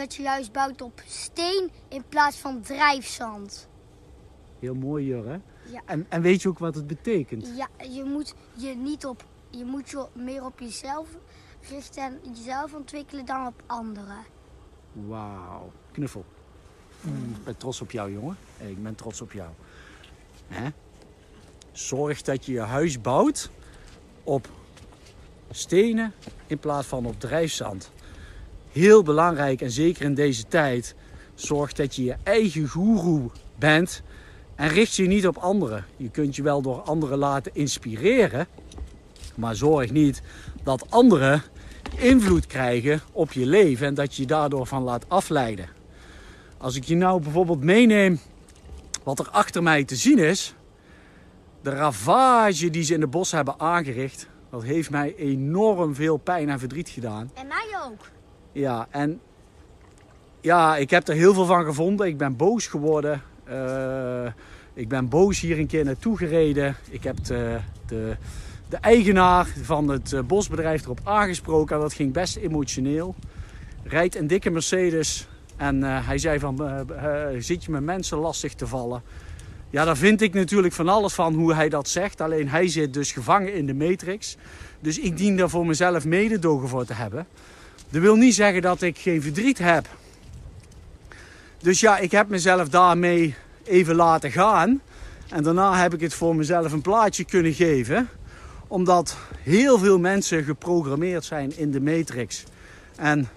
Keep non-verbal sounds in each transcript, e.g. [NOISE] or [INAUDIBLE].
dat je juist bouwt op steen in plaats van drijfzand. Heel mooi, Jur, hè? Ja. En, en weet je ook wat het betekent? Ja, je moet je niet op, je moet je meer op jezelf richten en jezelf ontwikkelen dan op anderen. Wauw. Knuffel. Mm, ik ben trots op jou, jongen. Ik ben trots op jou. Hè? Zorg dat je je huis bouwt op stenen in plaats van op drijfzand. Heel belangrijk en zeker in deze tijd. Zorg dat je je eigen goeroe bent en richt je niet op anderen. Je kunt je wel door anderen laten inspireren, maar zorg niet dat anderen invloed krijgen op je leven en dat je je daardoor van laat afleiden. Als ik je nou bijvoorbeeld meeneem wat er achter mij te zien is, de ravage die ze in de bos hebben aangericht, dat heeft mij enorm veel pijn en verdriet gedaan. En mij ook. Ja, en ja, ik heb er heel veel van gevonden. Ik ben boos geworden. Uh, ik ben boos hier een keer naartoe gereden. Ik heb de, de, de eigenaar van het eh, bosbedrijf erop aangesproken. En dat ging best emotioneel. Rijdt een dikke Mercedes. En uh, hij zei van, uh, zit je met mensen lastig te vallen? Ja, daar vind ik natuurlijk van alles van hoe hij dat zegt. Alleen hij zit dus gevangen in de matrix. Dus ik dien daar voor mezelf mededogen voor te hebben. Dat wil niet zeggen dat ik geen verdriet heb. Dus ja, ik heb mezelf daarmee even laten gaan. En daarna heb ik het voor mezelf een plaatje kunnen geven. Omdat heel veel mensen geprogrammeerd zijn in de matrix. En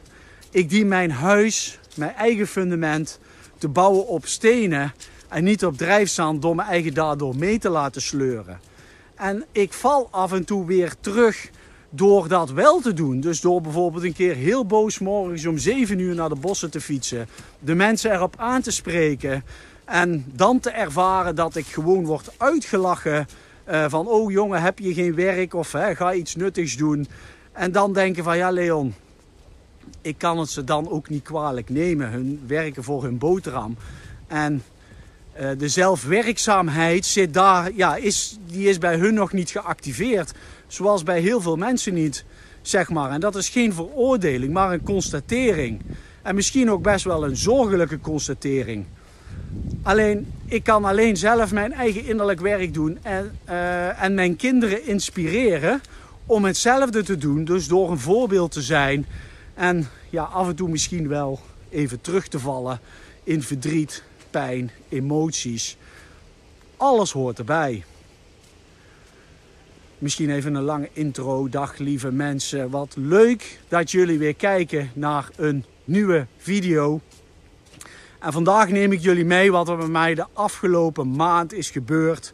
ik dien mijn huis, mijn eigen fundament, te bouwen op stenen. En niet op drijfzand door mijn eigen daardoor mee te laten sleuren. En ik val af en toe weer terug door dat wel te doen. Dus door bijvoorbeeld een keer heel boos morgens om 7 uur naar de bossen te fietsen. De mensen erop aan te spreken. En dan te ervaren dat ik gewoon word uitgelachen. Uh, van oh jongen, heb je geen werk of hè, ga iets nuttigs doen. En dan denken van ja Leon, ik kan het ze dan ook niet kwalijk nemen. Hun werken voor hun boterham. En uh, de zelfwerkzaamheid zit daar, ja, is, die is bij hun nog niet geactiveerd. Zoals bij heel veel mensen niet, zeg maar. En dat is geen veroordeling, maar een constatering. En misschien ook best wel een zorgelijke constatering. Alleen, ik kan alleen zelf mijn eigen innerlijk werk doen en, uh, en mijn kinderen inspireren om hetzelfde te doen. Dus door een voorbeeld te zijn en ja, af en toe misschien wel even terug te vallen in verdriet, pijn, emoties. Alles hoort erbij. Misschien even een lange intro. Dag lieve mensen. Wat leuk dat jullie weer kijken naar een nieuwe video. En vandaag neem ik jullie mee wat er bij mij de afgelopen maand is gebeurd.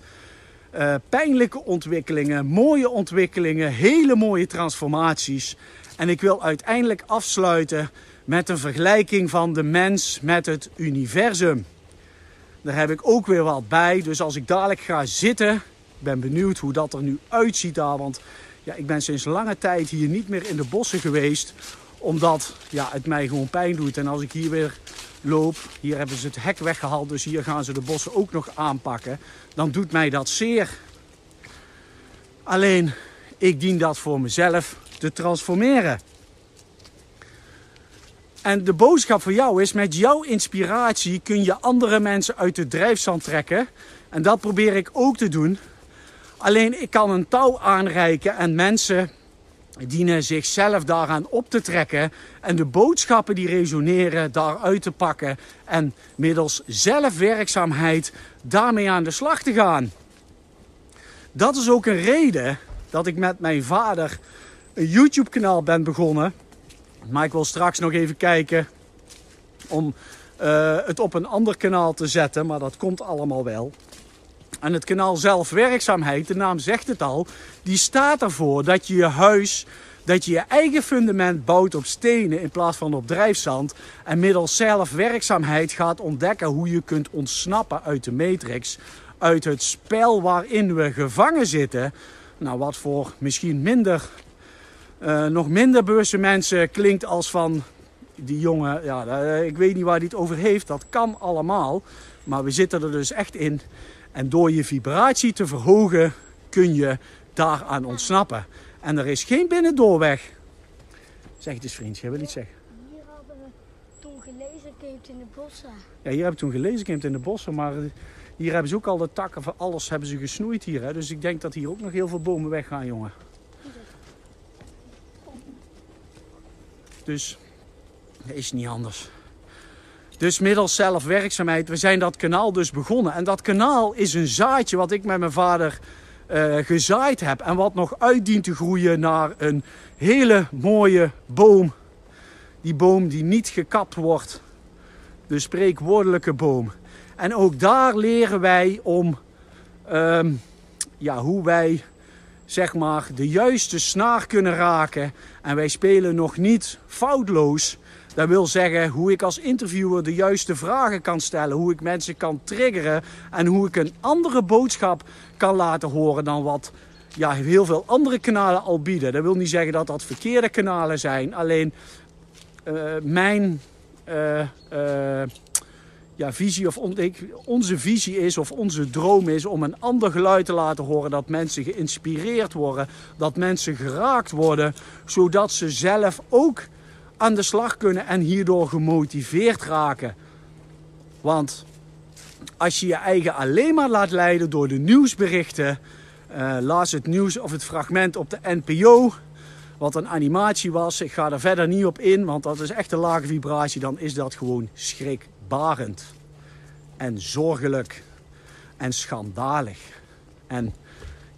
Uh, pijnlijke ontwikkelingen, mooie ontwikkelingen, hele mooie transformaties. En ik wil uiteindelijk afsluiten met een vergelijking van de mens met het universum. Daar heb ik ook weer wat bij. Dus als ik dadelijk ga zitten, ben benieuwd hoe dat er nu uitziet daar. Want ja, ik ben sinds lange tijd hier niet meer in de bossen geweest. Omdat ja, het mij gewoon pijn doet. En als ik hier weer loop, hier hebben ze het hek weggehaald. Dus hier gaan ze de bossen ook nog aanpakken. Dan doet mij dat zeer. Alleen, ik dien dat voor mezelf te transformeren. En de boodschap voor jou is, met jouw inspiratie kun je andere mensen uit de drijfzand trekken. En dat probeer ik ook te doen. Alleen ik kan een touw aanreiken en mensen dienen zichzelf daaraan op te trekken. En de boodschappen die resoneren daaruit te pakken. En middels zelfwerkzaamheid daarmee aan de slag te gaan. Dat is ook een reden dat ik met mijn vader een YouTube kanaal ben begonnen. Maar ik wil straks nog even kijken om uh, het op een ander kanaal te zetten. Maar dat komt allemaal wel. En het kanaal zelfwerkzaamheid, de naam zegt het al, die staat ervoor dat je je huis, dat je je eigen fundament bouwt op stenen in plaats van op drijfzand. En middels zelfwerkzaamheid gaat ontdekken hoe je kunt ontsnappen uit de matrix. Uit het spel waarin we gevangen zitten. Nou, wat voor misschien minder uh, nog minder bewuste mensen klinkt als van die jongen. Ja, uh, ik weet niet waar hij het over heeft. Dat kan allemaal. Maar we zitten er dus echt in. En door je vibratie te verhogen kun je daaraan ontsnappen. En er is geen binnendoorweg. Zeg het eens vriendje, jij wil iets zeggen. Hier hadden we toen gelezen in de bossen. Ja, hier heb ik toen gelezen in de bossen, maar hier hebben ze ook al de takken van alles hebben ze gesnoeid hier. Hè? Dus ik denk dat hier ook nog heel veel bomen weggaan, jongen. Dus dat is niet anders. Dus middels zelfwerkzaamheid, we zijn dat kanaal dus begonnen. En dat kanaal is een zaadje wat ik met mijn vader uh, gezaaid heb. En wat nog uitdient te groeien naar een hele mooie boom. Die boom die niet gekapt wordt. De spreekwoordelijke boom. En ook daar leren wij om ehm, ja, hoe wij zeg maar de juiste snaar kunnen raken. En wij spelen nog niet foutloos. Dat wil zeggen hoe ik als interviewer de juiste vragen kan stellen, hoe ik mensen kan triggeren en hoe ik een andere boodschap kan laten horen dan wat ja, heel veel andere kanalen al bieden. Dat wil niet zeggen dat dat verkeerde kanalen zijn, alleen uh, mijn uh, uh, ja, visie of onze visie is of onze droom is om een ander geluid te laten horen. Dat mensen geïnspireerd worden, dat mensen geraakt worden, zodat ze zelf ook aan de slag kunnen en hierdoor gemotiveerd raken. Want als je je eigen alleen maar laat leiden door de nieuwsberichten, uh, het nieuws of het fragment op de NPO, wat een animatie was. Ik ga er verder niet op in, want dat is echt een lage vibratie. Dan is dat gewoon schrikbarend en zorgelijk en schandalig. En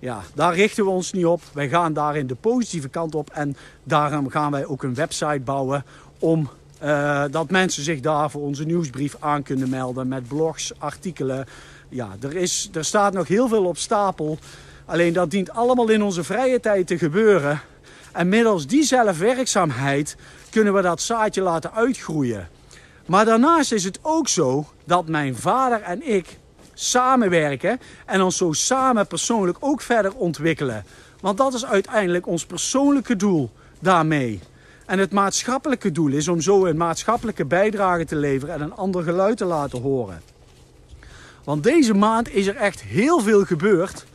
ja, daar richten we ons niet op. Wij gaan daar in de positieve kant op. En daarom gaan wij ook een website bouwen om uh, dat mensen zich daar voor onze nieuwsbrief aan kunnen melden met blogs, artikelen. Ja, er, is, er staat nog heel veel op stapel. Alleen dat dient allemaal in onze vrije tijd te gebeuren. En middels die zelfwerkzaamheid kunnen we dat zaadje laten uitgroeien. Maar daarnaast is het ook zo dat mijn vader en ik samenwerken en ons zo samen persoonlijk ook verder ontwikkelen. Want dat is uiteindelijk ons persoonlijke doel daarmee. En het maatschappelijke doel is om zo een maatschappelijke bijdrage te leveren en een ander geluid te laten horen. Want deze maand is er echt heel veel gebeurd.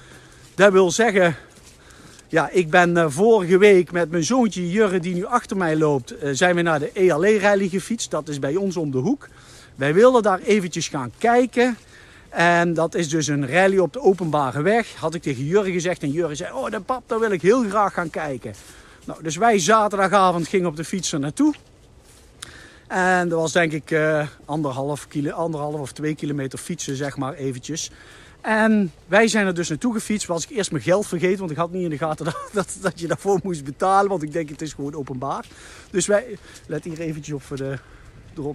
Dat wil zeggen, ja, ik ben eh, vorige week met mijn zoontje Jurre, die nu achter mij loopt, eh, zijn we naar de ELE-rally gefietst. Dat is bij ons om de hoek. Wij wilden daar eventjes gaan kijken. En dat is dus een rally op de openbare weg. Had ik tegen Jurre gezegd. En Jurre zei, oh de pap, daar wil ik heel graag gaan kijken. Nou, dus wij zaterdagavond gingen op de fiets er naartoe. En dat was denk ik uh, anderhalf, kilo, anderhalf of twee kilometer fietsen, zeg maar eventjes. En wij zijn er dus naartoe gefietst. Was ik eerst mijn geld vergeten, want ik had niet in de gaten [LAUGHS] dat, dat, dat je daarvoor moest betalen. Want ik denk het is gewoon openbaar. Dus wij, let hier eventjes op voor de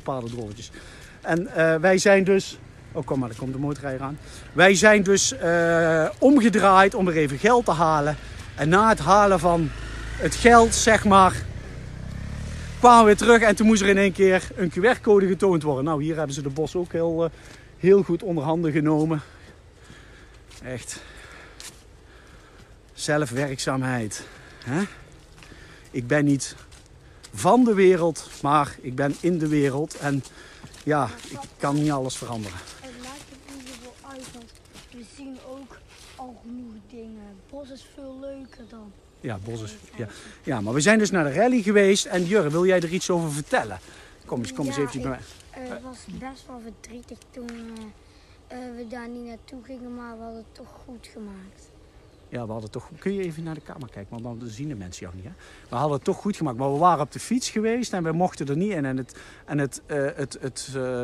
paardendrolletjes. En uh, wij zijn dus Oh, kom maar, er komt de motorrijder aan. Wij zijn dus uh, omgedraaid om er even geld te halen. En na het halen van het geld, zeg maar, kwamen we weer terug. En toen moest er in één keer een QR-code getoond worden. Nou, hier hebben ze de bos ook heel, uh, heel goed onder handen genomen. Echt. Zelfwerkzaamheid. Hè? Ik ben niet van de wereld, maar ik ben in de wereld. En ja, ik kan niet alles veranderen we zien ook al genoeg dingen. Bos is veel leuker dan. Ja, bos is. Ja. ja, maar we zijn dus naar de rally geweest. En Jurre, wil jij er iets over vertellen? Kom eens, kom eens eventjes bij mij. Het was best wel verdrietig toen uh, we daar niet naartoe gingen, maar we hadden het toch goed gemaakt. Ja, we hadden toch. Kun je even naar de kamer kijken, want dan zien de mensen jou niet. Hè? We hadden het toch goed gemaakt. Maar we waren op de fiets geweest en we mochten er niet in. En het, en het, het, het uh,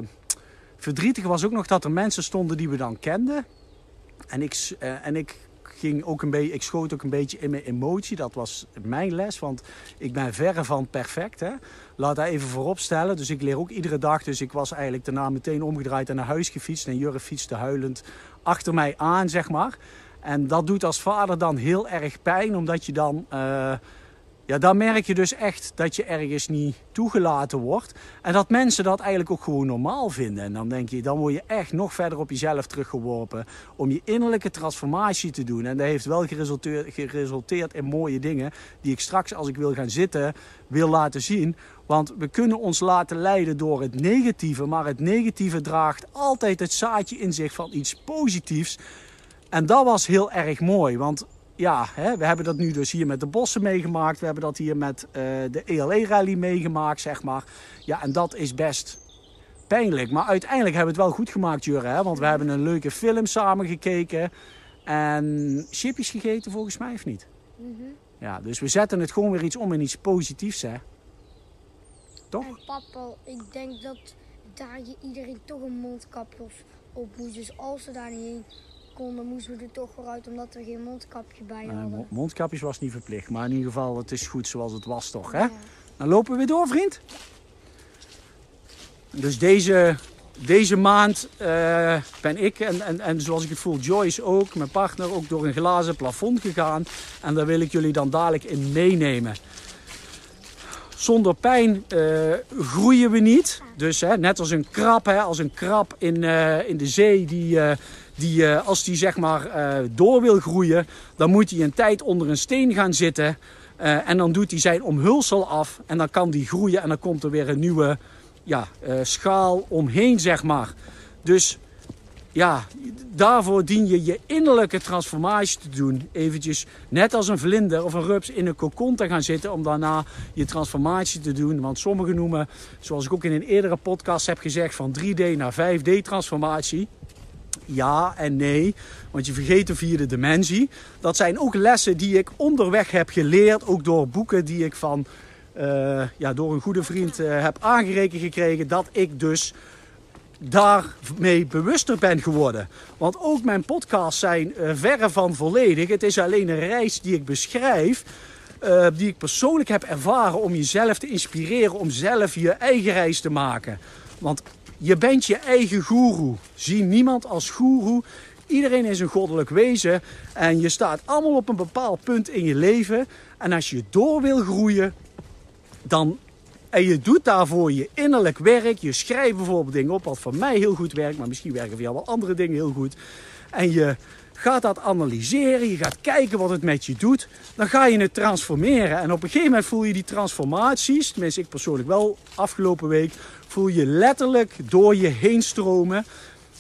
verdrietige was ook nog dat er mensen stonden die we dan kenden. En ik, en ik ging ook een beetje, ik schoot ook een beetje in mijn emotie. Dat was mijn les, want ik ben verre van perfect. Hè? Laat dat even voorop stellen. Dus ik leer ook iedere dag. Dus ik was eigenlijk daarna meteen omgedraaid en naar huis gefietst. En Jurre fietste huilend achter mij aan, zeg maar. En dat doet als vader dan heel erg pijn, omdat je dan... Uh, ja, dan merk je dus echt dat je ergens niet toegelaten wordt. En dat mensen dat eigenlijk ook gewoon normaal vinden. En dan denk je, dan word je echt nog verder op jezelf teruggeworpen. Om je innerlijke transformatie te doen. En dat heeft wel geresulteerd, geresulteerd in mooie dingen. Die ik straks, als ik wil gaan zitten, wil laten zien. Want we kunnen ons laten leiden door het negatieve. Maar het negatieve draagt altijd het zaadje in zich van iets positiefs. En dat was heel erg mooi. Want ja, hè, we hebben dat nu dus hier met de bossen meegemaakt. We hebben dat hier met uh, de ELE-rally meegemaakt, zeg maar. Ja, en dat is best pijnlijk. Maar uiteindelijk hebben we het wel goed gemaakt, Jurre. Hè? Want we hebben een leuke film samen gekeken. En chipjes gegeten, volgens mij, of niet? Mhm. Ja, dus we zetten het gewoon weer iets om in iets positiefs, hè? Toch? En papa, ik denk dat daar je iedereen toch een mondkapje op moest. Dus als ze daar niet heen konden, moesten we er toch vooruit omdat we geen mondkapje bij hadden. mo- mondkapjes was niet verplicht. Maar in ieder geval, het is goed zoals het was, toch? Hè? Ja. Dan lopen we weer door, vriend. Dus deze, deze maand eh, ben ik en, en, en zoals ik het voel, Joyce ook, mijn partner, ook door een glazen plafond gegaan. En daar wil ik jullie dan dadelijk in meenemen. Zonder pijn eh, groeien we niet. Dus hè, net als een krab, hè, als een krab in, eh, in de zee, die, die, eh, als die zeg maar eh, door wil groeien, dan moet hij een tijd onder een steen gaan zitten. Eh, en dan doet hij zijn omhulsel af en dan kan die groeien en dan komt er weer een nieuwe ja, schaal omheen, zeg maar. Dus ja, daarvoor dien je je innerlijke transformatie te doen. Eventjes, net als een vlinder of een rups, in een kokon te gaan zitten om daarna je transformatie te doen. Want sommigen noemen, zoals ik ook in een eerdere podcast heb gezegd, van 3D naar 5D transformatie. Ja en nee, want je vergeet de vierde dimensie. Dat zijn ook lessen die ik onderweg heb geleerd, ook door boeken die ik van, eh, ja, door een goede vriend eh, heb aangerekend gekregen. Dat ik dus daarmee bewuster ben geworden. Want ook mijn podcasts zijn eh, verre van volledig. Het is alleen een reis die ik beschrijf. die ik persoonlijk heb ervaren om jezelf te inspireren. Om zelf je eigen reis te maken. Want je bent je eigen goeroe. Zie niemand als goeroe. Iedereen is een goddelijk wezen. En je staat allemaal op een bepaald punt in je leven. En als je door wil groeien, dan en je doet daarvoor je innerlijk werk. Je schrijft bijvoorbeeld dingen op, wat voor mij heel goed werkt, maar misschien werken voor jou wel andere dingen heel goed. En je gaat dat analyseren, je gaat kijken wat het met je doet. Dan ga je het transformeren. En op een gegeven moment voel je die transformaties, tenminste ik persoonlijk wel afgelopen week, voel je letterlijk door je heen stromen.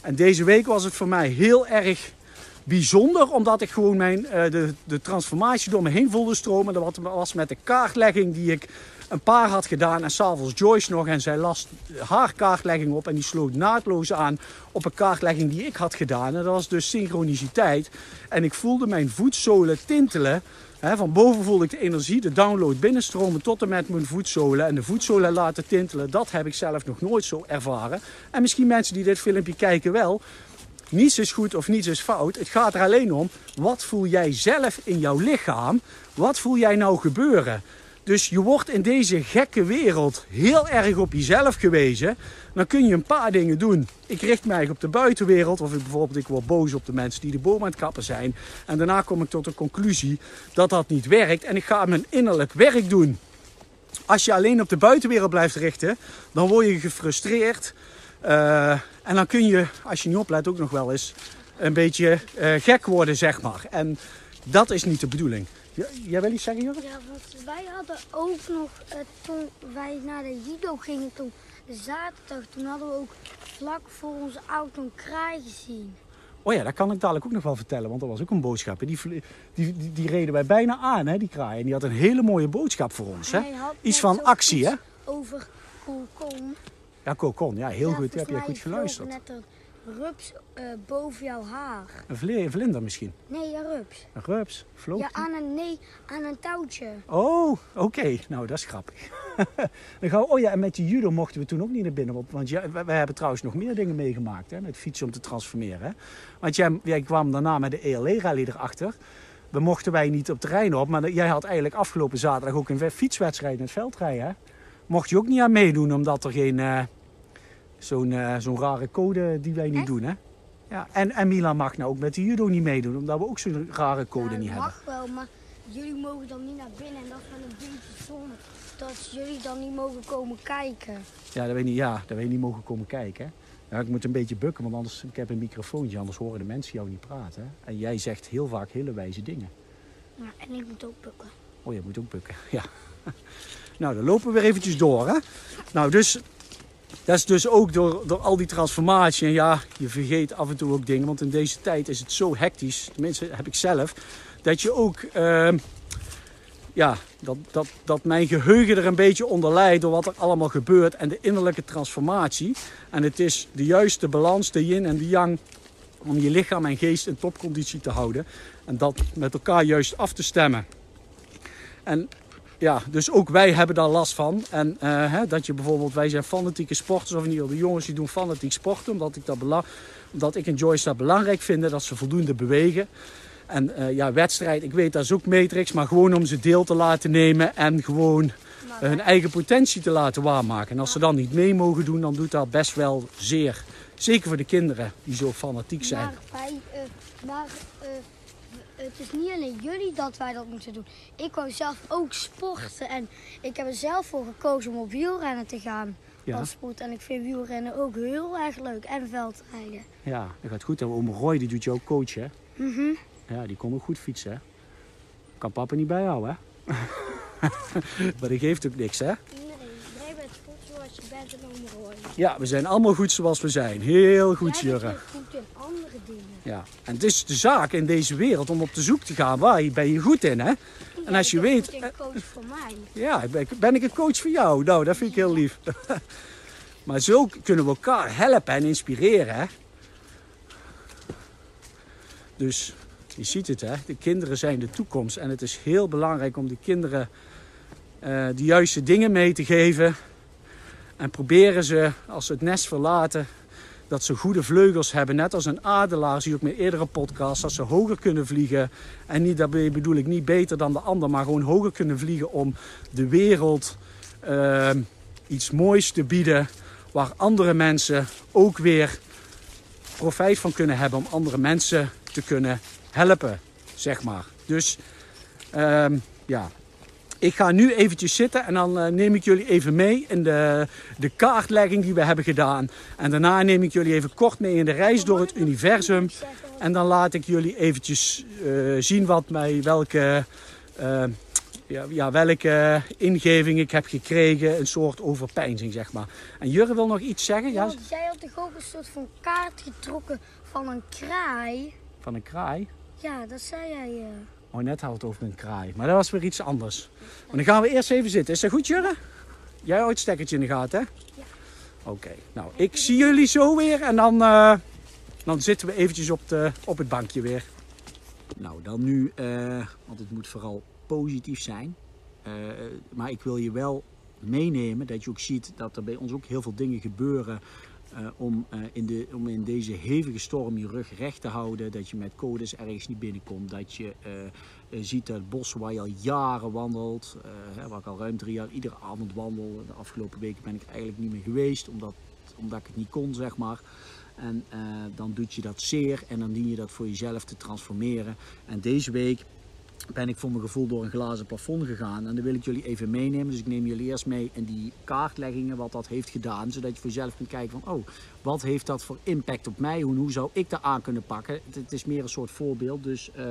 En deze week was het voor mij heel erg bijzonder, omdat ik gewoon mijn, eh, de, de transformatie door me heen voelde stromen. Dat was met de kaartlegging die ik een paar had gedaan en s'avonds Joyce nog. En zij las haar kaartlegging op en die sloot naadloos aan op een kaartlegging die ik had gedaan. En dat was dus synchroniciteit. En ik voelde mijn voetzolen tintelen. Van boven voelde ik de energie, de download binnenstromen tot en met mijn voetzolen. En de voetzolen laten tintelen, dat heb ik zelf nog nooit zo ervaren. En misschien mensen die dit filmpje kijken wel. Niets is goed of niets is fout. Het gaat er alleen om, wat voel jij zelf in jouw lichaam? Wat voel jij nou gebeuren? Dus je wordt in deze gekke wereld heel erg op jezelf gewezen. Dan kun je een paar dingen doen. Ik richt mij op de buitenwereld. Of ik bijvoorbeeld, ik word boos op de mensen die de boom aan het kappen zijn. En daarna kom ik tot de conclusie dat dat niet werkt. En ik ga mijn innerlijk werk doen. Als je alleen op de buitenwereld blijft richten, dan word je gefrustreerd. Uh, en dan kun je, als je niet oplet, ook nog wel eens een beetje uh, gek worden, zeg maar. En dat is niet de bedoeling. Jij wil iets zeggen, Jurre? Ja, want wij hadden ook nog, uh, toen wij naar de judo gingen, toen zaterdag, toen hadden we ook vlak voor onze auto een kraai gezien. Oh ja, dat kan ik dadelijk ook nog wel vertellen, want dat was ook een boodschap. Die, die, die, die reden wij bijna aan, hè, die kraai. En die had een hele mooie boodschap voor ons. Hè? Iets van actie, hè? Over Kokon. Ja, Kokon, ja, heel ja, goed. Heb je goed geluisterd. net rups uh, boven jouw haar. Een, vle vlinder misschien? Nee, een rups. Een rups? Vloog Ja, aan een, nee, aan een touwtje. Oh, oké. Okay. Nou, dat is grappig. [LAUGHS] Dan gaan we, oh ja, en met die judo mochten we toen ook niet naar binnen. op. Want ja, we, we, hebben trouwens nog meer dingen meegemaakt hè, met fietsen om te transformeren. Hè. Want jij, jij kwam daarna met de ELE-rally erachter. We mochten wij niet op terrein op, maar jij had eigenlijk afgelopen zaterdag ook een fietswedstrijd in het veld rijden. Hè. Mocht je ook niet aan meedoen, omdat er geen... Uh, Zo'n uh, zo'n rare code die wij niet Echt? doen, hè? Ja, en, en Milan mag nou ook met de judo niet meedoen, omdat we ook zo'n rare code niet mag hebben. wel, maar jullie mogen dan niet naar binnen en dat wel een beetje zonde. Dat jullie dan niet mogen komen kijken. Ja, dat weet niet, ja, dat wij niet mogen komen kijken. Hè? Ja, ik moet een beetje bukken, want anders ik heb een microfoontje, anders horen de mensen jou niet praten. Hè? En jij zegt heel vaak hele wijze dingen. Ja, en ik moet ook bukken. Oh, je moet ook bukken, [LAUGHS] ja. Nou, dan lopen we weer eventjes door, hè. Nou, dus dat is dus ook door, door al die transformatie. En ja, je vergeet af en toe ook dingen. Want in deze tijd is het zo hectisch. Tenminste, heb ik zelf. dat je ook, ehm, ja, dat, dat, dat mijn geheugen er een beetje onder leidt door wat er allemaal gebeurt en de innerlijke transformatie. En het is de juiste balans, de yin en de yang, om je lichaam en geest in topconditie te houden. En dat met elkaar juist af te stemmen. En ja, dus ook wij hebben daar last van. En uh, hè, dat je bijvoorbeeld, wij zijn fanatieke sporters, of in ieder geval de jongens die doen fanatiek sporten, omdat ik, dat belang, omdat ik en Joyce dat belangrijk vinden, dat ze voldoende bewegen. En uh, ja, wedstrijd, ik weet dat is ook matrix, maar gewoon om ze deel te laten nemen en gewoon uh, hun eigen potentie te laten waarmaken. En als ze dan niet mee mogen doen, dan doet dat best wel zeer. Zeker voor de kinderen die zo fanatiek zijn. Maar het is niet alleen jullie dat wij dat moeten doen. Ik wou zelf ook sporten en ik heb er zelf voor gekozen om op wielrennen te gaan ja. als sport. En ik vind wielrennen ook heel erg leuk en veldrijden. Ja, dat gaat goed. Oom Roy die doet je ook coachen. Mm -hmm. Ja, die kon ook goed fietsen. Hè? Kan papa niet bijhouden, hè? [LAUGHS] maar dat geeft ook niks, hè? En. Ja, we zijn allemaal goed zoals we zijn. Heel goed, Jurre. goed in andere dingen. Ja, en het is de zaak in deze wereld om op de zoek te gaan waar ben je goed in, hè? En als je weet... een coach voor mij. Ja, ben ik een coach voor jou? Nou, dat vind ik heel lief. [LAUGHS] maar zo kunnen we elkaar helpen en inspireren, hè? Dus je ziet het, hè? De kinderen zijn de toekomst. En het is heel belangrijk om de kinderen uh, de juiste dingen mee te geven. En proberen ze, als ze het nest verlaten, dat ze goede vleugels hebben. Net als een adelaar, zie je ook met eerdere podcasts, dat ze hoger kunnen vliegen. En niet, daarbij bedoel ik niet beter dan de ander, maar gewoon hoger kunnen vliegen om de wereld uh, iets moois te bieden. Waar andere mensen ook weer profijt van kunnen hebben om andere mensen te kunnen helpen, zeg maar. Dus uh, ja, ik ga nu eventjes zitten en dan uh, neem ik jullie even mee in de, de kaartlegging die we hebben gedaan. En daarna neem ik jullie even kort mee in de reis door het universum. En dan laat ik jullie eventjes uh, zien wat mij, welke, uh, ja, ja, welke ingeving ik heb gekregen. Een soort overpeinzing, zeg maar. En Jurre wil nog iets zeggen? Ja, jij had toch ook een soort van kaart getrokken van een kraai? Van een kraai? Ja, dat zei jij. Oh, net had het over een kraai. Maar dat was weer iets anders. Maar dan gaan we eerst even zitten. Is dat goed, Jurre? Jij houdt het stekkertje in de gaten, hè? Ja. Oké. Okay. Nou, ik zie jullie zo weer. En dan, uh, dan zitten we eventjes op, de, op het bankje weer. Nou, dan nu, uh, want het moet vooral positief zijn. Uh, maar ik wil je wel meenemen dat je ook ziet dat er bij ons ook heel veel dingen gebeuren uh, om, uh, in de, om in deze hevige storm je rug recht te houden. Dat je met codes ergens niet binnenkomt. Dat je uh, ziet het bos waar je al jaren wandelt. Hè, waar ik al ruim drie jaar iedere avond wandel. De afgelopen weken ben ik eigenlijk niet meer geweest. Omdat, omdat ik het niet kon, zeg maar. En dan doet je dat zeer. En dan dien je dat voor jezelf te transformeren. En deze week ben ik voor mijn gevoel door een glazen plafond gegaan. En dan wil ik jullie even meenemen. Dus ik neem jullie eerst mee in die kaartleggingen wat dat heeft gedaan. Zodat je voor jezelf kunt kijken van, oh, wat heeft dat voor impact op mij? Hoe, hoe zou ik dat aan kunnen pakken? Het, is meer een soort voorbeeld. Dus uh,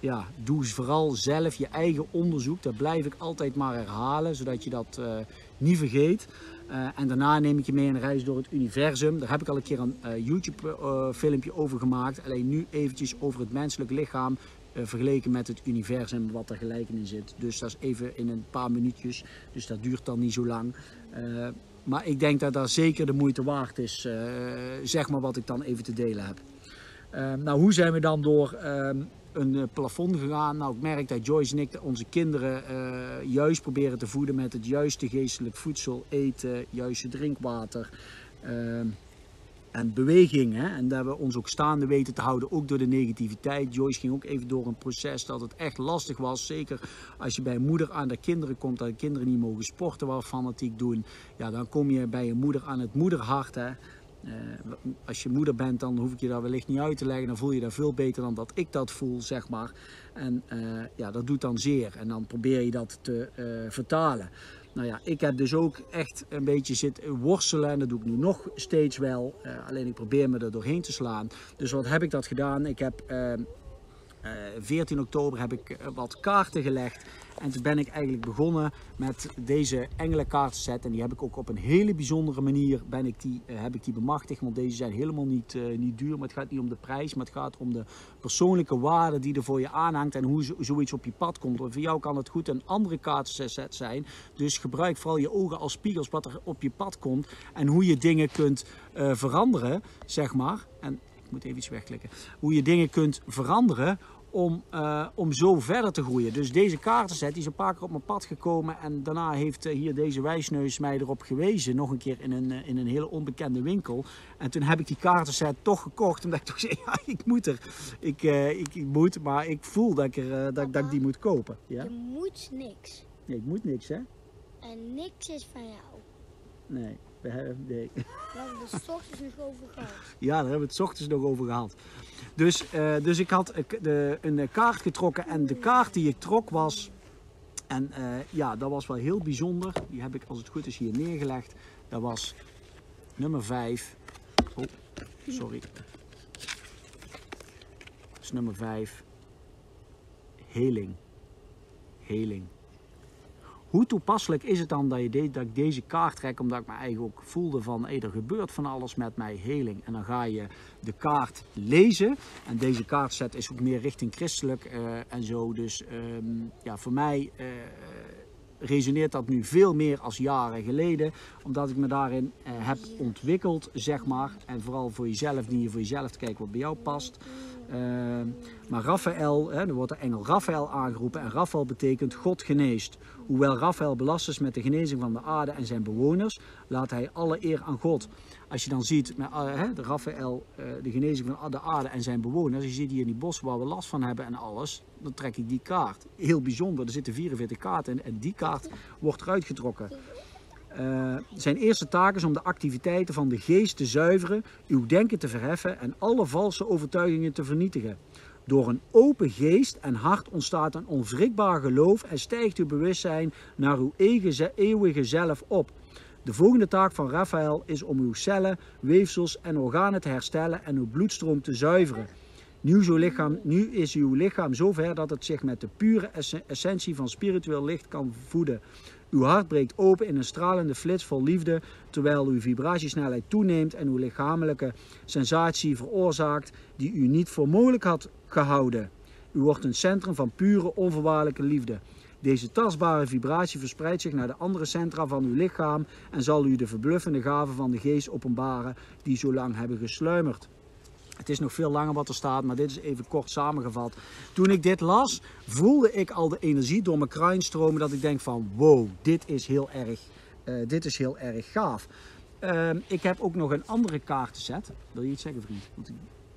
ja, doe vooral zelf je eigen onderzoek. Dat blijf ik altijd maar herhalen, zodat je dat uh, niet vergeet. Uh, en daarna neem ik je mee een reis door het universum. Daar heb ik al een keer een YouTube filmpje over gemaakt. Alleen nu eventjes over het menselijk lichaam uh, vergeleken met het universum wat er gelijk in zit. Dus dat is even in een paar minuutjes, dus dat duurt dan niet zo lang. Uh, maar ik denk dat dat zeker de moeite waard is, uh, zeg maar wat ik dan even te delen heb. nou, hoe zijn we dan door ehm, een plafond gegaan? Nou, ik merk dat Joyce en ik onze kinderen juist proberen te voeden met het juiste geestelijk voedsel, eten, juiste drinkwater. En beweging. Hè? En dat we ons ook staande weten te houden, ook door de negativiteit. Joyce ging ook even door een proces dat het echt lastig was. Zeker als je bij moeder aan de kinderen komt, dat de kinderen niet mogen sporten, wat fanatiek doen. Ja, dan kom je bij een moeder aan het moederhart. Hè? Uh, als je moeder bent, dan hoef ik je dat wellicht niet uit te leggen. Dan voel je dat veel beter dan dat ik dat voel, zeg maar. En uh, ja, dat doet dan zeer. En dan probeer je dat te uh, vertalen. Nou ja, ik heb dus ook echt een beetje zitten worstelen en dat doe ik nu nog steeds wel. Uh, alleen ik probeer me er doorheen te slaan. Dus wat heb ik dat gedaan? Ik heb uh, 14 oktober heb ik wat kaarten gelegd. En toen ben ik eigenlijk begonnen met deze engelenkaartset. En die heb ik ook op een hele bijzondere manier ben ik die, uh, heb ik die bemachtigd. Want deze zijn helemaal niet, niet duur. Maar het gaat niet om de prijs. Maar het gaat om de persoonlijke waarde die er voor je aanhangt. En hoe zoiets op je pad komt. Voor jou kan het goed een andere kaartset zijn. Dus gebruik vooral je ogen als spiegels wat er op je pad komt. En hoe je dingen kunt veranderen, zeg maar. En moet even iets wegklikken. Hoe je dingen kunt veranderen om, uh, om zo verder te groeien. Dus deze kaartenset die is een paar keer op mijn pad gekomen en daarna heeft uh, hier deze wijsneus mij erop gewezen, nog een keer in een, uh, in een hele onbekende winkel. En toen heb ik die kaartenset toch gekocht, omdat ik toch [LAUGHS] zei, ja, ik moet er, ik, ik, ik, moet, maar ik voel dat ik, er, dat, dat ik die moet kopen. Ja? Je moet niks. Nee, ik moet niks hè. En niks is van jou. Nee. We hebben, nee. We hebben het s ochtends nog over gehad. Ja, daar hebben we het s ochtends nog over gehad. Dus, uh, dus ik had de, een kaart getrokken en de kaart die ik trok was... En uh, ja, dat was wel heel bijzonder. Die heb ik als het goed is hier neergelegd. Dat was nummer 5. Oh, sorry. Dat is nummer 5. Heling. Heling. Hoe toepasselijk is het dan dat, je dat ik deze kaart trek, omdat ik me eigenlijk ook voelde van er gebeurt van alles met mij, heling. En dan ga je de kaart lezen. En deze kaartset is ook meer richting christelijk uh, en zo. Dus um, ja, voor mij uh, resoneert dat nu veel meer als jaren geleden. Omdat ik me daarin uh, heb ontwikkeld, zeg maar. En vooral voor jezelf, die je voor jezelf te kijken wat bij jou past. Uh, maar Raphaël, hè, er wordt de engel Raphaël aangeroepen en Raphaël betekent God geneest. Hoewel Raphaël belast is met de genezing van de aarde en zijn bewoners, laat hij alle eer aan God. Als je dan ziet, met, uh, hè, de Raphaël, uh, de genezing van de aarde en zijn bewoners, je ziet hier in die bos waar we last van hebben en alles, dan trek ik die kaart. Heel bijzonder, er zitten 44 kaarten in en die kaart wordt eruit getrokken. Uh, zijn eerste taak is om de activiteiten van de geest te zuiveren, uw denken te verheffen en alle valse overtuigingen te vernietigen. Door een open geest en hart ontstaat een onwrikbaar geloof en stijgt uw bewustzijn naar uw eeuwige zelf op. De volgende taak van Raphaël is om uw cellen, weefsels en organen te herstellen en uw bloedstroom te zuiveren. Nu, is uw lichaam, nu is uw lichaam zover dat het zich met de pure essentie van spiritueel licht kan voeden. Uw hart breekt open in een stralende flits vol liefde, terwijl uw vibratiesnelheid toeneemt en uw lichamelijke sensatie veroorzaakt die u niet voor mogelijk had gehouden. U wordt een centrum van pure, onvoorwaardelijke liefde. Deze tastbare vibratie verspreidt zich naar de andere centra van uw lichaam en zal u de verbluffende gaven van de geest openbaren die zo lang hebben gesluimerd. Het is nog veel langer wat er staat, maar dit is even kort samengevat. Toen ik dit las, voelde ik al de energie door mijn kruin stromen dat ik denk van wow, dit is heel erg, uh, dit is heel erg gaaf. Uh, ik heb ook nog een andere kaartenset. Wil je iets zeggen vriend?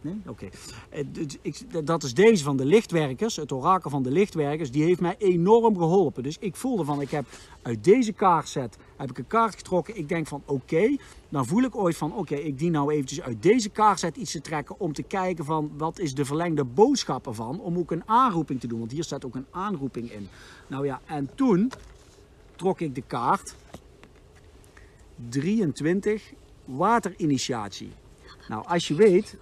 Nee? Oké. Okay. Dat is deze van de lichtwerkers, het orakel van de lichtwerkers. Die heeft mij enorm geholpen. Dus ik voelde van, ik heb uit deze kaartset heb ik een kaart getrokken. Ik denk van, oké, dan voel ik ooit van, oké, ik dien nou eventjes uit deze kaartset iets te trekken. Om te kijken van, wat is de verlengde boodschap ervan. Om ook een aanroeping te doen. Want hier staat ook een aanroeping in. Nou ja, en toen trok ik de kaart 23 waterinitiatie. Nou, als je weet,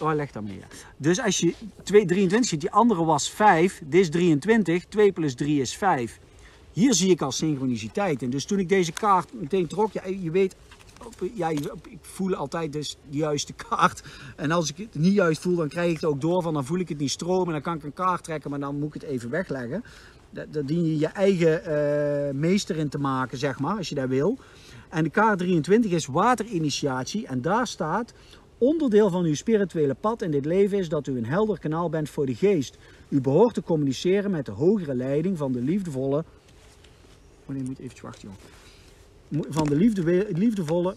Oh, leg dan meer. Dus als je 2, 23 ziet, die andere was 5, dit is 23, 2 plus 3 is 5. Hier zie ik al synchroniciteit in. Dus toen ik deze kaart meteen trok, ja, je weet, ja, ik voel altijd dus de juiste kaart. En als ik het niet juist voel, dan krijg ik het ook door van, dan voel ik het niet stromen. Dan kan ik een kaart trekken, maar dan moet ik het even wegleggen. Daar dien je je eigen uh, meester in te maken, zeg maar, als je dat wil. En de kaart 23 is waterinitiatie en daar staat Onderdeel van uw spirituele pad in dit leven is dat u een helder kanaal bent voor de geest. U behoort te communiceren met de hogere leiding van de liefdevolle. Nee, moet even wachten, joh. Van de liefde, liefdevolle.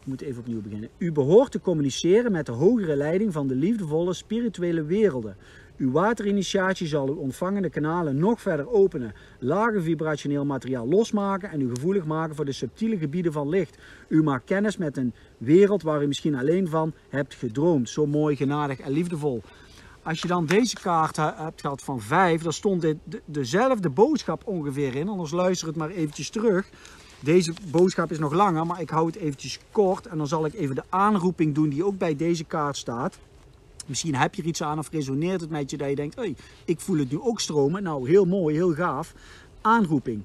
Ik moet even opnieuw beginnen. U behoort te communiceren met de hogere leiding van de liefdevolle spirituele werelden. Uw waterinitiatie zal uw ontvangende kanalen nog verder openen, lage vibrationeel materiaal losmaken en u gevoelig maken voor de subtiele gebieden van licht. U maakt kennis met een wereld waar u misschien alleen van hebt gedroomd. Zo mooi, genadig en liefdevol. Als je dan deze kaart hebt gehad van 5, dan stond dit dezelfde boodschap ongeveer in. Anders luister het maar eventjes terug. Deze boodschap is nog langer, maar ik hou het eventjes kort. En dan zal ik even de aanroeping doen die ook bij deze kaart staat. Misschien heb je er iets aan of resoneert het met je dat je denkt, hey, ik voel het nu ook stromen. Nou, heel mooi, heel gaaf. Aanroeping.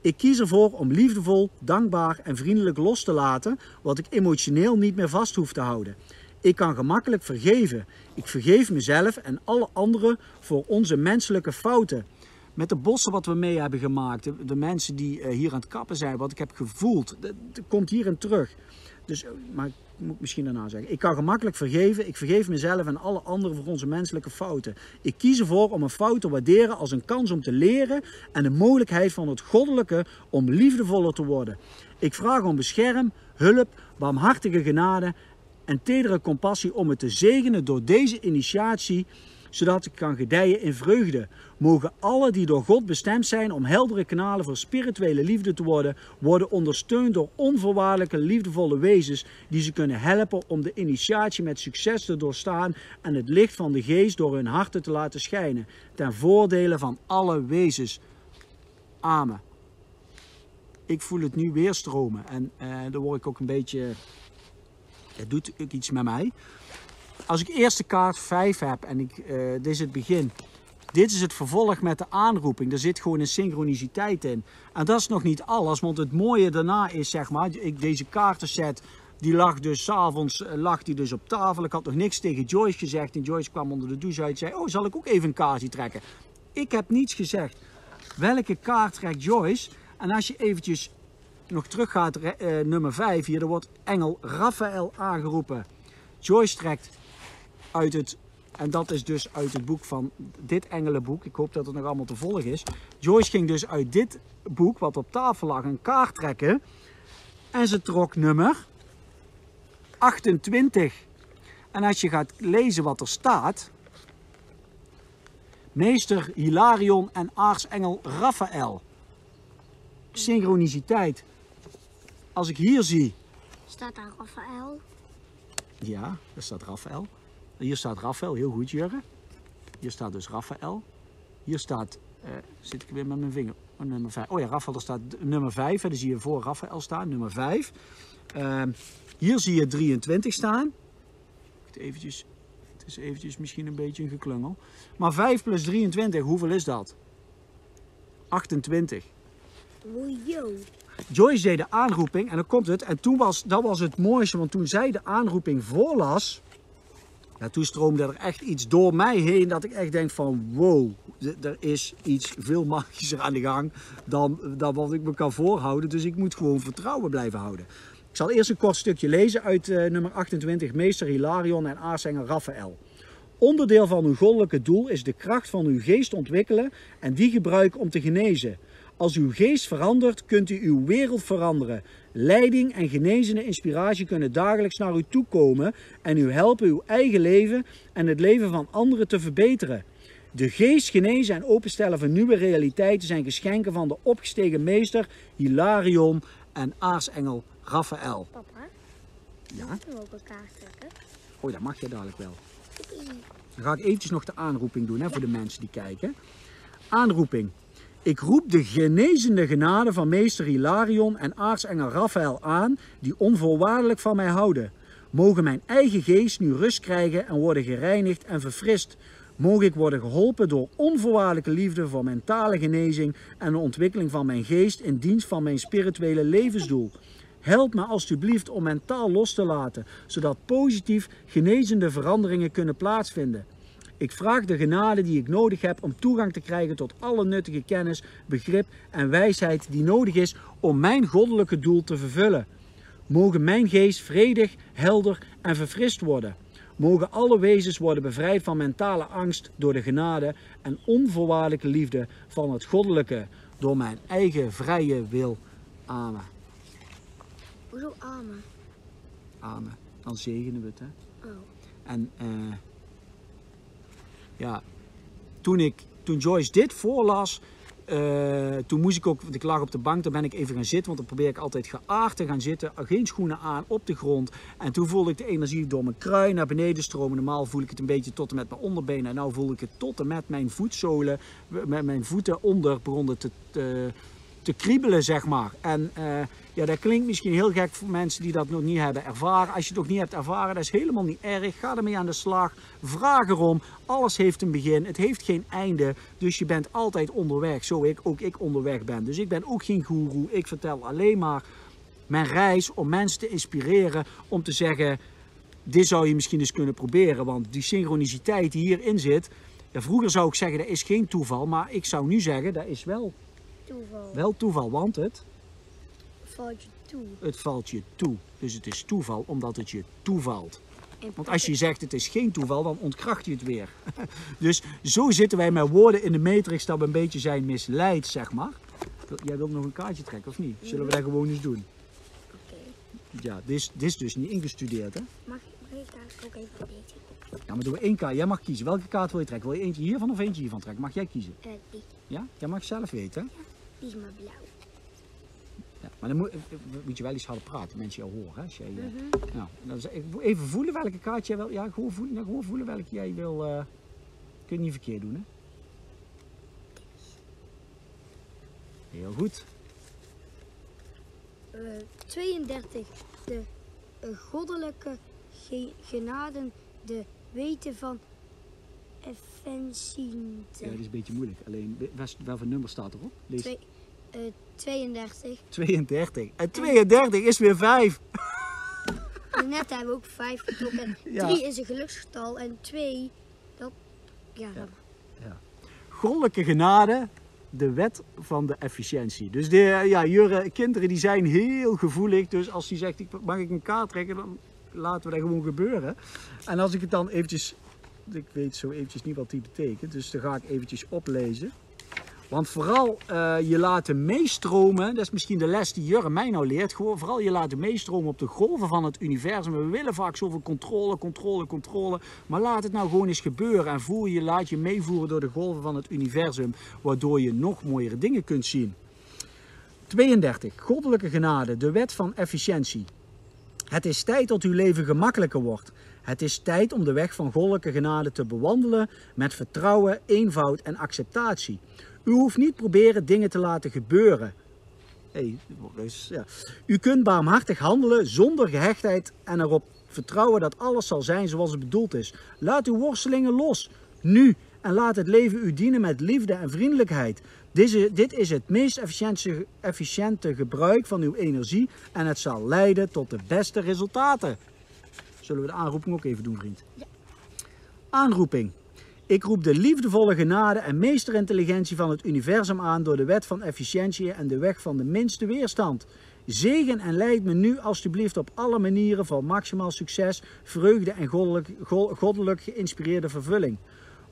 Ik kies ervoor om liefdevol, dankbaar en vriendelijk los te laten wat ik emotioneel niet meer vast hoef te houden. Ik kan gemakkelijk vergeven. Ik vergeef mezelf en alle anderen voor onze menselijke fouten. Met de bossen wat we mee hebben gemaakt, de, mensen die eh, hier aan het kappen zijn, wat ik heb gevoeld, dat, komt hierin terug. Dus, eh, maar ik moet misschien daarna zeggen. Ik kan gemakkelijk vergeven. Ik vergeef mezelf en alle anderen voor onze menselijke fouten. Ik kies ervoor om een fout te waarderen als een kans om te leren en de mogelijkheid van het goddelijke om liefdevoller te worden. Ik vraag om bescherm, hulp, barmhartige genade en tedere compassie om het te zegenen door deze initiatie, zodat ik kan gedijen in vreugde. Mogen alle die door God bestemd zijn om heldere kanalen voor spirituele liefde te worden, worden ondersteund door onvoorwaardelijke liefdevolle wezens die ze kunnen helpen om de initiatie met succes te doorstaan en het licht van de geest door hun harten te laten schijnen, ten voordele van alle wezens. Amen. Ik voel het nu weer stromen en uh, daar word ik ook een beetje het doet ook iets met mij. Als ik eerste kaart 5 heb en ik, uh, dit is het begin. Dit is het vervolg met de aanroeping. Er zit gewoon een synchroniciteit in. En dat is nog niet alles, want het mooie daarna is, zeg maar, ik, deze kaartenset, die lag dus s'avonds die dus op tafel. Ik had nog niks tegen Joyce gezegd en Joyce kwam onder de douche uit en zei, oh, zal ik ook even een kaartje trekken? Ik heb niets gezegd. Welke kaart trekt Joyce? En als je eventjes nog terug gaat, uh, nummer 5 hier, er wordt engel Raphaël aangeroepen. Joyce trekt uit het, en dat is dus uit het boek van dit engelenboek. Ik hoop dat het nog allemaal te volgen is. Joyce ging dus uit dit boek, wat op tafel lag, een kaart trekken. En ze trok nummer 28. En als je gaat lezen wat er staat. Meester Hilarion en aartsengel Raphaël. Synchroniciteit als ik hier zie... Staat daar Raphaël? Ja, daar staat Raphaël. Hier staat Raphaël, heel goed Jurre. Hier staat dus Raphaël. Hier staat, uh, zit ik weer met mijn vinger, oh, nummer 5. Oh ja, Raphaël, staat nummer 5. Hè, dan zie je voor Raphaël staan, nummer 5. Uh, ehm, hier zie je 23 staan. Eventjes, het is eventjes misschien een beetje een geklungel. Maar 5 plus 23, hoeveel is dat? 28. Wojo. Joyce deed de aanroeping en dan komt het. En toen was, dat was het mooiste, want toen zij de aanroeping voorlas, ja, toen stroomde er echt iets door mij heen dat ik echt denk van wow, er is iets veel magischer aan de gang dan, dan wat ik me kan voorhouden. Dus ik moet gewoon vertrouwen blijven houden. Ik zal eerst een kort stukje lezen uit uh, nummer 28, meester Hilarion en aartsengel Raphaël. Onderdeel van uw goddelijke doel is de kracht van uw geest ontwikkelen en die gebruiken om te genezen. Als uw geest verandert, kunt u uw wereld veranderen. Leiding en genezende inspiratie kunnen dagelijks naar u toe komen en u helpen uw eigen leven en het leven van anderen te verbeteren. De geest genezen en openstellen van nieuwe realiteiten zijn geschenken van de opgestegen meester Hilarion en aartsengel Raphaël. Papa, ja? mag ook een kaart trekken? Oh, dat mag je dadelijk wel. Dan ga ik eventjes nog de aanroeping doen hè, voor de mensen die kijken. Aanroeping. Ik roep de genezende genade van meester Hilarion en aartsengel Raphaël aan, die onvoorwaardelijk van mij houden. Mogen mijn eigen geest nu rust krijgen en worden gereinigd en verfrist. Mogen ik worden geholpen door onvoorwaardelijke liefde voor mentale genezing en de ontwikkeling van mijn geest in dienst van mijn spirituele levensdoel. Help me alstublieft om mentaal los te laten, zodat positief genezende veranderingen kunnen plaatsvinden. Ik vraag de genade die ik nodig heb om toegang te krijgen tot alle nuttige kennis, begrip en wijsheid die nodig is om mijn goddelijke doel te vervullen. Mogen mijn geest vredig, helder en verfrist worden. Mogen alle wezens worden bevrijd van mentale angst door de genade en onvoorwaardelijke liefde van het goddelijke door mijn eigen vrije wil. Amen. Hoezo amen? Amen. Dan zegenen we het, hè? Oh. En uh, ja, toen, ik, toen Joyce dit voorlas, uh, toen moest ik ook, ik lag op de bank, daar ben ik even gaan zitten, want dan probeer ik altijd geaard te gaan zitten, geen schoenen aan, op de grond. En toen voelde ik de energie door mijn kruin naar beneden stromen. Normaal voel ik het een beetje tot en met mijn onderbenen. En nu voel ik het tot en met mijn voetzolen, met mijn voeten onder begonnen te, te, te kriebelen, zeg maar. En eh, ja, dat klinkt misschien heel gek voor mensen die dat nog niet hebben ervaren. Als je het nog niet hebt ervaren, dat is helemaal niet erg. Ga ermee aan de slag. Vraag erom. Alles heeft een begin. Het heeft geen einde. Dus je bent altijd onderweg. Zo ik, ook ik onderweg ben. Dus ik ben ook geen goeroe. Ik vertel alleen maar mijn reis om mensen te inspireren. Om te zeggen, dit zou je misschien eens kunnen proberen. Want die synchroniciteit die hierin zit. Ja, vroeger zou ik zeggen, dat is geen toeval. Maar ik zou nu zeggen, dat is wel Toeval. wel toeval. Want het Valt je toe. het valt je toe. Dus het is toeval omdat het je toevalt. Want als je zegt het is geen toeval, dan ontkracht je het weer. [LAUGHS] Dus zo zitten wij met woorden in de matrix dat we een beetje zijn misleid, zeg maar. Jij wilt nog een kaartje trekken of niet? Zullen we dat gewoon eens doen? Oké. Ja, dit is, dit is dus niet ingestudeerd, hè? Mag, mag ik daar ook even een beetje? Ja, maar doen we één kaart. Jij mag kiezen. Welke kaart wil je trekken? Wil je eentje hiervan of eentje hiervan trekken? Mag jij kiezen? Eh, die, Ja? Jij mag zelf weten, hè? Die is maar blauw. Ja, maar dan moet, eh, moet je wel iets harder praten, mensen jou horen. Hè? Als jij, eh, nou, dan even voelen welke kaart jij wil. Ja, gewoon voelen, gewoon voelen welke jij wil. eh kun je niet verkeerd doen, hè? Heel goed. Eh, 32. De eh, goddelijke ge- genaden, de weten van Effensient. Ja, dat is een beetje moeilijk. Alleen, wel- welke nummer staat erop? Lees Twee, eh, 32. 32. En 32 is weer 5. En [LAUGHS] net hebben we ook 5 getrokken. En Ja. 3 is een geluksgetal en 2, dat. Ja, Ja. Goddelijke genade, de wet van de efficiëntie. Dus de, ja, Jurre, kinderen die zijn heel gevoelig. Dus als die zegt, ik- mag ik een kaart trekken, dan laten we dat gewoon gebeuren. En als ik het dan eventjes, ik weet zo eventjes niet wat die betekent. Dus dan ga ik eventjes oplezen. Want vooral eh, je laten meestromen, dat is misschien de les die Jurre mij nou leert. Gewoon vooral je laten meestromen op de golven van het universum. We willen vaak zoveel controle, controle, controle. Maar laat het nou gewoon eens gebeuren. En voel je, laat je meevoeren door de golven van het universum. Waardoor je nog mooiere dingen kunt zien. 32. Goddelijke genade, de wet van efficiëntie. Het is tijd dat uw leven gemakkelijker wordt. Het is tijd om de weg van goddelijke genade te bewandelen met vertrouwen, eenvoud en acceptatie. U hoeft niet proberen dingen te laten gebeuren. Hey, dus, ja. U kunt barmhartig handelen zonder gehechtheid en erop vertrouwen dat alles zal zijn zoals het bedoeld is. Laat uw worstelingen los, nu, en laat het leven u dienen met liefde en vriendelijkheid. Dit is het meest efficiënte gebruik van uw energie en het zal leiden tot de beste resultaten. Zullen we de aanroeping ook even doen, vriend? Aanroeping. Ik roep de liefdevolle genade en meesterintelligentie van het universum aan door de wet van efficiëntie en de weg van de minste weerstand. Zegen en leid me nu alstublieft op alle manieren van maximaal succes, vreugde en goddelijk, go- goddelijk geïnspireerde vervulling.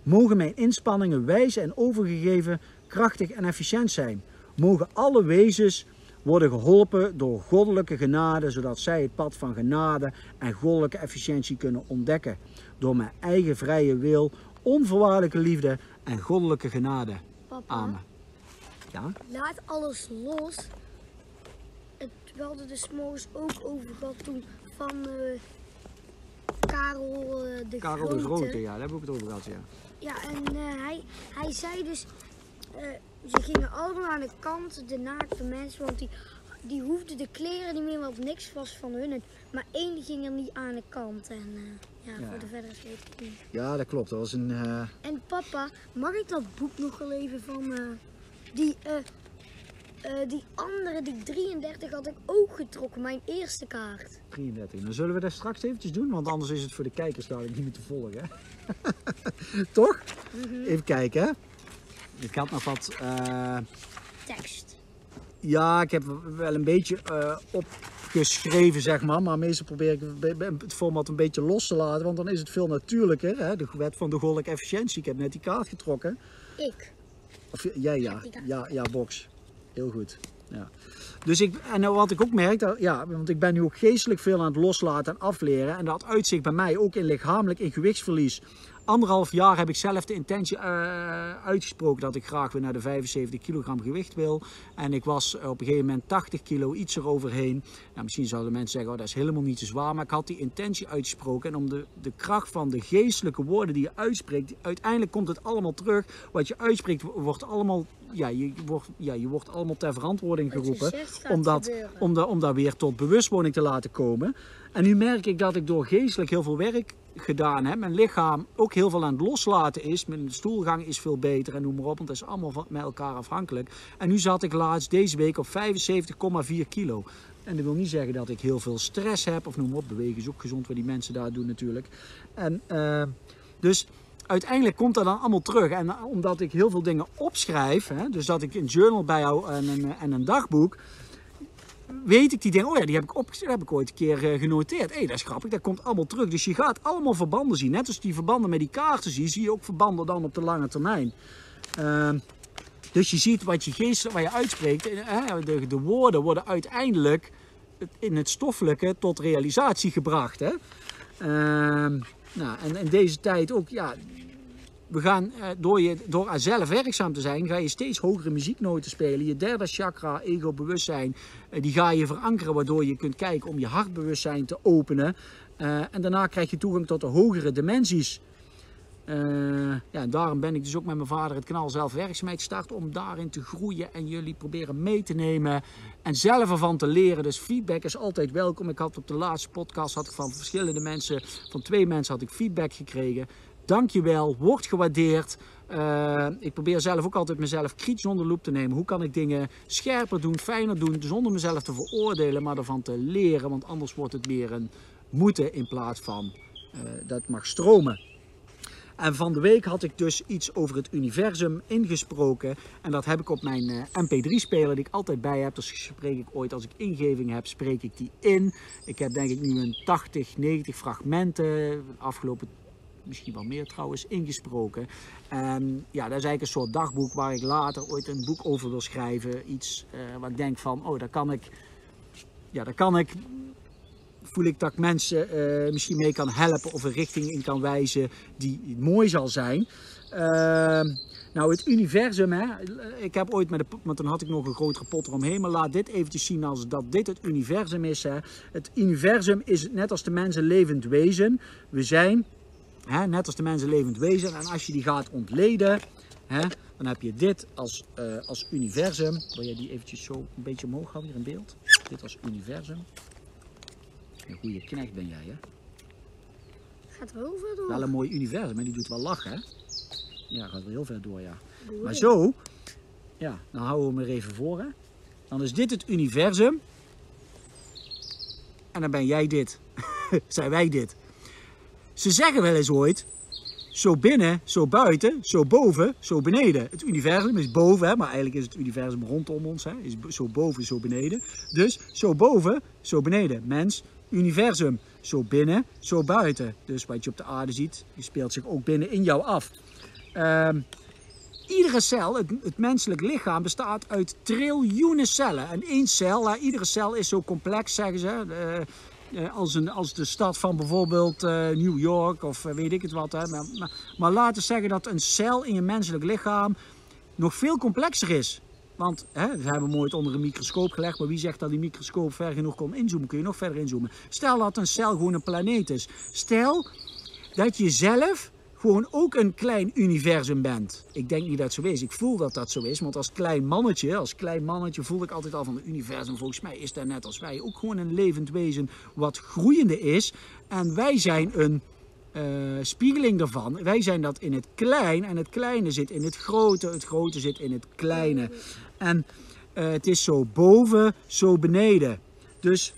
Mogen mijn inspanningen wijs en overgegeven, krachtig en efficiënt zijn. Mogen alle wezens worden geholpen door goddelijke genade, zodat zij het pad van genade en goddelijke efficiëntie kunnen ontdekken. Door mijn eigen vrije wil, onvoorwaardelijke liefde en goddelijke genade. Papa, Amen. Ja? laat alles los. Het welde de s'morgens ook over gehad toen van eh, Karel eh, de Karel Grote. de Grote, ja, daar hebben we het over gehad, ja. Ja, en eh, hij, hij zei dus, ze gingen allemaal aan de kant, de naakte mensen, want die, die hoefden de kleren niet meer, want niks was van hun. Maar één ging er niet aan de kant. En eh, ja, Ja. voor de verdere weet ik niet. Ja, dat klopt. Dat was een... eh, En papa, mag ik dat boek nog wel even van eh, die, eh, eh, die andere, die 33 had ik ook getrokken, mijn eerste kaart. 33. Dan zullen we dat straks eventjes doen, want anders is het voor de kijkers dadelijk niet meer te volgen. [LAUGHS] Toch? Even kijken. Hè? Ik had nog wat. eh, Tekst. ja, ik heb wel een beetje eh, opgeschreven, zeg maar. Maar meestal probeer ik het format een beetje los te laten, want dan is het veel natuurlijker. Hè? De wet van de goddelijke efficiëntie. Ik heb net die kaart getrokken. Ik. Of jij ja. Ja, ja, box. Heel goed. Ja. Dus ik, en nou wat ik ook merk, dat, ja, want ik ben nu ook geestelijk veel aan het loslaten en afleren. En dat uitzicht bij mij ook in lichamelijk in gewichtsverlies. Anderhalf jaar heb ik zelf de intentie eh, uitgesproken dat ik graag weer naar de 75 kilogram gewicht wil. En ik was op een gegeven moment 80 kilo iets eroverheen. Nou, misschien zouden mensen zeggen, oh, dat is helemaal niet te zwaar. Maar ik had die intentie uitgesproken. En om de, de kracht van de geestelijke woorden die je uitspreekt, uiteindelijk komt het allemaal terug. Wat je uitspreekt wordt allemaal ja, je, wordt, ja, je wordt allemaal ter verantwoording geroepen. Om dat, om, da- om daar weer tot bewustwording te laten komen. En nu merk ik dat ik door geestelijk heel veel werk gedaan heb. Mijn lichaam ook heel veel aan het loslaten is. Mijn stoelgang is veel beter en noem maar op. Want dat is allemaal van, met elkaar afhankelijk. En nu zat ik laatst deze week op 75,4 kilo. En dat wil niet zeggen dat ik heel veel stress heb. Of noem maar op. Bewegen is ook gezond wat die mensen daar doen natuurlijk. En eh, dus uiteindelijk komt dat dan allemaal terug. En eh, omdat ik heel veel dingen opschrijf. Hè, dus dat ik een journal bijhoud en een, en een dagboek weet ik die dingen, oh ja, die heb ik, op, heb ik ooit een keer eh, genoteerd. Hé, dat is grappig, dat komt allemaal terug. Dus je gaat allemaal verbanden zien. Net als die verbanden met die kaarten zie, zie je ook verbanden dan op de lange termijn. Ehm, dus je ziet wat je geest, wat je uitspreekt, eh, de, de woorden worden uiteindelijk in het stoffelijke tot realisatie gebracht. Hè? Nou, en in deze tijd ook, ja, we gaan eh, door, je, door zelf werkzaam te zijn, ga je steeds hogere muzieknoten spelen. Je derde chakra, ego, bewustzijn, eh, die ga je verankeren, waardoor je kunt kijken om je hartbewustzijn te openen. Eh, en daarna krijg je toegang tot de hogere dimensies. Eh, ja, daarom ben ik dus ook met mijn vader het kanaal zelf werkzaamheid gestart om daarin te groeien en jullie proberen mee te nemen en zelf ervan te leren. Dus feedback is altijd welkom. Ik had op de laatste podcast had ik van verschillende mensen, van twee mensen had ik feedback gekregen. Dankjewel, wordt gewaardeerd. Eh, ik probeer zelf ook altijd mezelf kritisch onder de loep te nemen. Hoe kan ik dingen scherper doen, fijner doen, zonder mezelf te veroordelen, maar ervan te leren. Want anders wordt het meer een moeten in plaats van eh, dat mag stromen. En van de week had ik dus iets over het universum ingesproken. En dat heb ik op mijn eh, MP3-speler die ik altijd bij heb. Dus spreek ik ooit als ik ingeving heb, spreek ik die in. Ik heb denk ik nu een 80, 90 fragmenten, afgelopen misschien wel meer trouwens, ingesproken. En ja, dat is eigenlijk een soort dagboek waar ik later ooit een boek over wil schrijven. Iets eh, waar ik denk van, oh, daar kan ik, ja, daar kan ik voel ik dat ik mensen eh, misschien mee kan helpen of een richting in kan wijzen die mooi zal zijn. Ehm, nou, het universum, hè, ik heb ooit met de, want dan had ik nog een grotere pot eromheen, maar laat dit eventjes zien als dat dit het universum is. Hè. Het universum is net als de mens een levend wezen. We zijn, hè, net als de mens een levend wezen. En als je die gaat ontleden, hè, dan heb je dit als, eh, als universum. Wil je die eventjes zo een beetje omhoog houden hier in beeld? Dit als universum. Een goede knecht ben jij, hè? Gaat wel ver door. Wel een mooi universum, en die doet wel lachen, hè? Ja, gaat wel heel ver door, ja. Maar zo, ja, dan houden we hem er even voor, hè? Dan is dit het universum. En dan ben jij dit. [LAUGHS] Zijn wij dit. Ze zeggen wel eens ooit, zo binnen, zo buiten, zo boven, zo beneden. Het universum is boven, hè, maar eigenlijk is het universum rondom ons. Hè, is zo boven, zo beneden. Dus zo boven, zo beneden. Mens, universum. Zo binnen, zo buiten. Dus wat je op de aarde ziet, die speelt zich ook binnen in jou af. Ehm, iedere cel, het, het menselijk lichaam, bestaat uit triljoenen cellen. En één cel, hè, iedere cel is zo complex, zeggen ze. eh, eh, als, een, als de stad van bijvoorbeeld eh, New York of weet ik het wat. Hè. Maar, maar, maar laten we zeggen dat een cel in je menselijk lichaam nog veel complexer is. Want hè, we hebben hem ooit onder een microscoop gelegd, maar wie zegt dat die microscoop ver genoeg kon inzoomen? Kun je nog verder inzoomen? Stel dat een cel gewoon een planeet is. Stel dat je zelf gewoon ook een klein universum bent. Ik denk niet dat het zo is. Ik voel dat dat zo is. Want als klein mannetje, als klein mannetje voel ik altijd al van het universum. Volgens mij is dat net als wij ook gewoon een levend wezen wat groeiende is. En wij zijn een eh, spiegeling daarvan. Wij zijn dat in het klein en het kleine zit in het grote. Het grote zit in het kleine. En eh, het is zo boven, zo beneden. Dus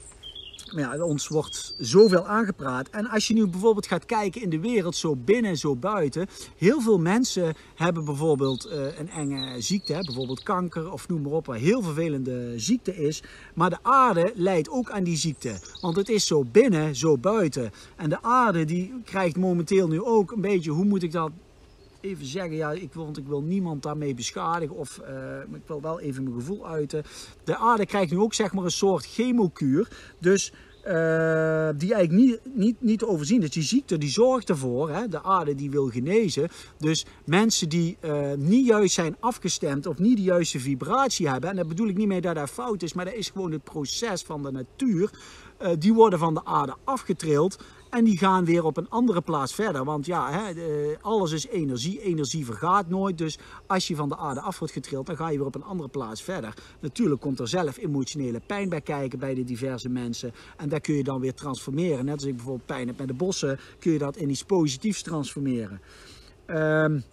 ja, ons wordt zoveel aangepraat. En als je nu bijvoorbeeld gaat kijken in de wereld, zo binnen, zo buiten. Heel veel mensen hebben bijvoorbeeld eh, een enge ziekte, bijvoorbeeld kanker of noem maar op, waar heel vervelende ziekte is. Maar de aarde leidt ook aan die ziekte. Want het is zo binnen, zo buiten. En de aarde die krijgt momenteel nu ook een beetje, hoe moet ik dat even zeggen, ja, ik wil, want ik wil niemand daarmee beschadigen of eh, ik wil wel even mijn gevoel uiten. De aarde krijgt nu ook zeg maar een soort chemokuur, dus eh, die eigenlijk niet, niet, niet te overzien. Dus die ziekte die zorgt ervoor, hè, de aarde die wil genezen. Dus mensen die eh, niet juist zijn afgestemd of niet de juiste vibratie hebben, en daar bedoel ik niet mee dat dat fout is, maar dat is gewoon het proces van de natuur. die worden van de aarde afgetrild En die gaan weer op een andere plaats verder. Want ja, hè, alles is energie. Energie vergaat nooit. Dus als je van de aarde af wordt getrild, dan ga je weer op een andere plaats verder. Natuurlijk komt er zelf emotionele pijn bij kijken bij de diverse mensen. En daar kun je dan weer transformeren. Net als ik bijvoorbeeld pijn heb met de bossen, kun je dat in iets positiefs transformeren. Um,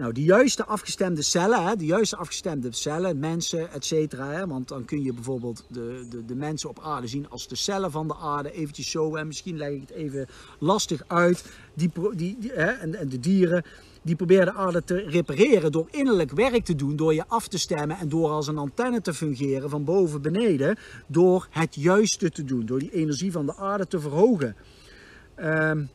nou, de juiste afgestemde cellen, hè, de juiste afgestemde cellen, mensen, et cetera. Want dan kun je bijvoorbeeld de, de, de mensen op aarde zien als de cellen van de aarde. Eventjes zo, en misschien leg ik het even lastig uit. Die, die, hè, en, en de dieren, die proberen de aarde te repareren door innerlijk werk te doen. Door je af te stemmen en door als een antenne te fungeren van boven beneden. Door het juiste te doen, door die energie van de aarde te verhogen. Um,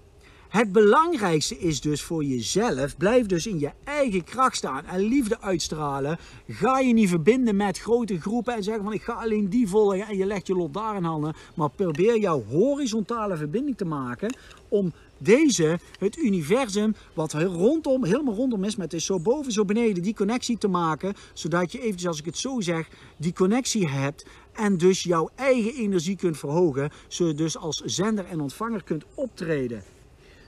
het belangrijkste is dus voor jezelf, blijf dus in je eigen kracht staan en liefde uitstralen. Ga je niet verbinden met grote groepen en zeggen van ik ga alleen die volgen en je legt je lot daar in handen. Maar probeer jouw horizontale verbinding te maken om deze, het universum, wat rondom, helemaal rondom is, met is zo boven, zo beneden, die connectie te maken. Zodat je eventjes, als ik het zo zeg, die connectie hebt en dus jouw eigen energie kunt verhogen. Zodat je dus als zender en ontvanger kunt optreden.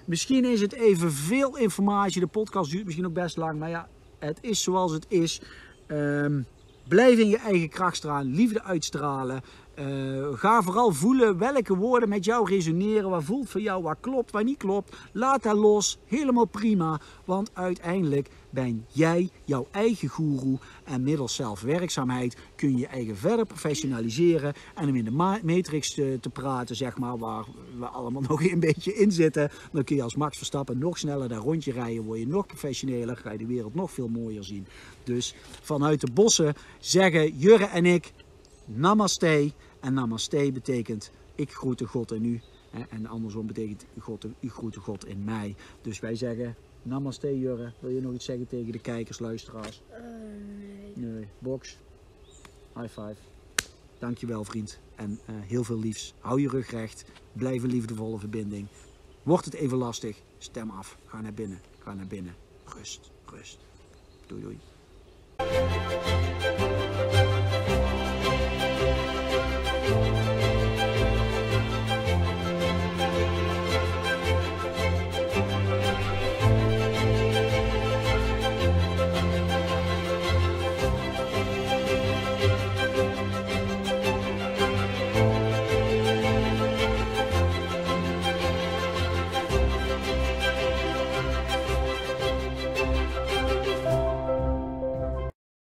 Misschien is het even veel informatie. De podcast duurt misschien ook best lang. Maar ja, het is zoals het is. Um, blijf in je eigen kracht stralen. Liefde uitstralen. Uh, ga vooral voelen welke woorden met jou resoneren. Wat voelt voor jou, wat klopt, wat niet klopt. Laat dat los. Helemaal prima. Want uiteindelijk ben jij jouw eigen guru. En middels zelfwerkzaamheid kun je je eigen verder professionaliseren. En om in de matrix te, te, praten, zeg maar, waar we allemaal [LAUGHS] nog een beetje in zitten. Dan kun je als Max Verstappen nog sneller daar rondje rijden. Word je nog professioneler. Ga je de wereld nog veel mooier zien. Dus vanuit de bossen zeggen Jurre en ik namaste. En namaste betekent ik groete God in u. En andersom betekent God, u groete God in mij. Dus wij zeggen namaste Jurre. Wil je nog iets zeggen tegen de kijkers, luisteraars? Uh, nee. Nee. Box. High five. Dankjewel vriend. En uh, heel veel liefs. Hou je rug recht. Blijf een liefdevolle verbinding. Wordt het even lastig, stem af. Ga naar binnen. Ga naar binnen. Rust, rust. Doei doei.